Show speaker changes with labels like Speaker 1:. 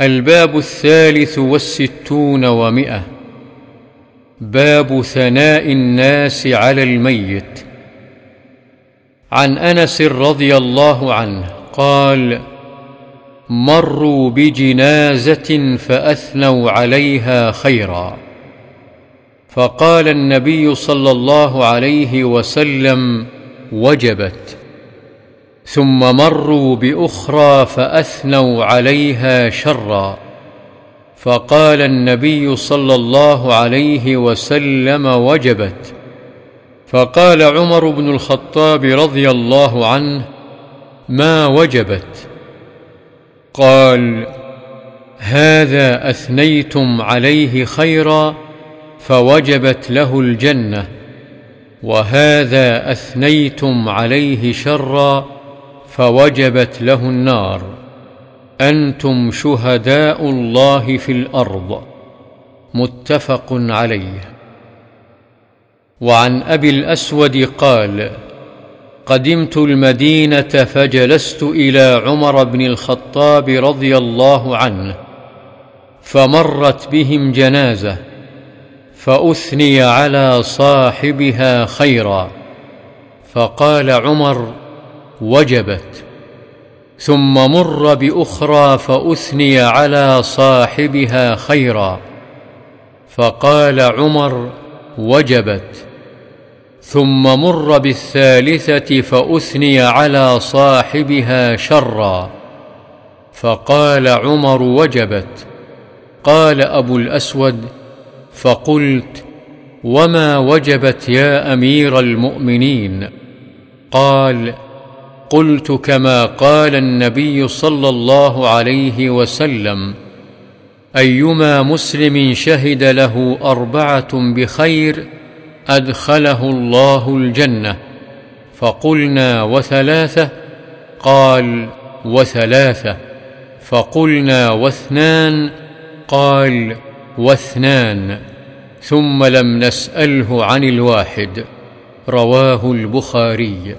Speaker 1: الباب الثالث والستون ومئة. باب ثناء الناس على الميت. عن أنس رضي الله عنه قال مروا بجنازة فأثنوا عليها خيرا. فقال النبي صلى الله عليه وسلم وجبت. ثم مروا بأخرى فأثنوا عليها شرا. فقال النبي صلى الله عليه وسلم وجبت. فقال عمر بن الخطاب رضي الله عنه ما وجبت؟ قال هذا أثنيتم عليه خيرا فوجبت له الجنة وهذا أثنيتم عليه شرا فوجبت له النار. أنتم شهداء الله في الأرض. متفق عليه. وعن أبي الأسود قال قدمت المدينة فجلست إلى عمر بن الخطاب رضي الله عنه فمرت بهم جنازة فأثني على صاحبها خيرا. فقال عمر وجبت ثم مر بأخرى فأثني على صاحبها خيرا. فقال عمر وجبت. ثم مر بالثالثة فأثني على صاحبها شرا. فقال عمر وجبت. قال أبو الأسود فقلت وما وجبت يا أمير المؤمنين؟ قال قلت كما قال النبي صلى الله عليه وسلم أيما مسلم شهد له أربعة بخير أدخله الله الجنة. فقلنا وثلاثة؟ قال وثلاثة. فقلنا واثنان؟ قال واثنان. ثم لم نسأله عن الواحد. رواه البخاري.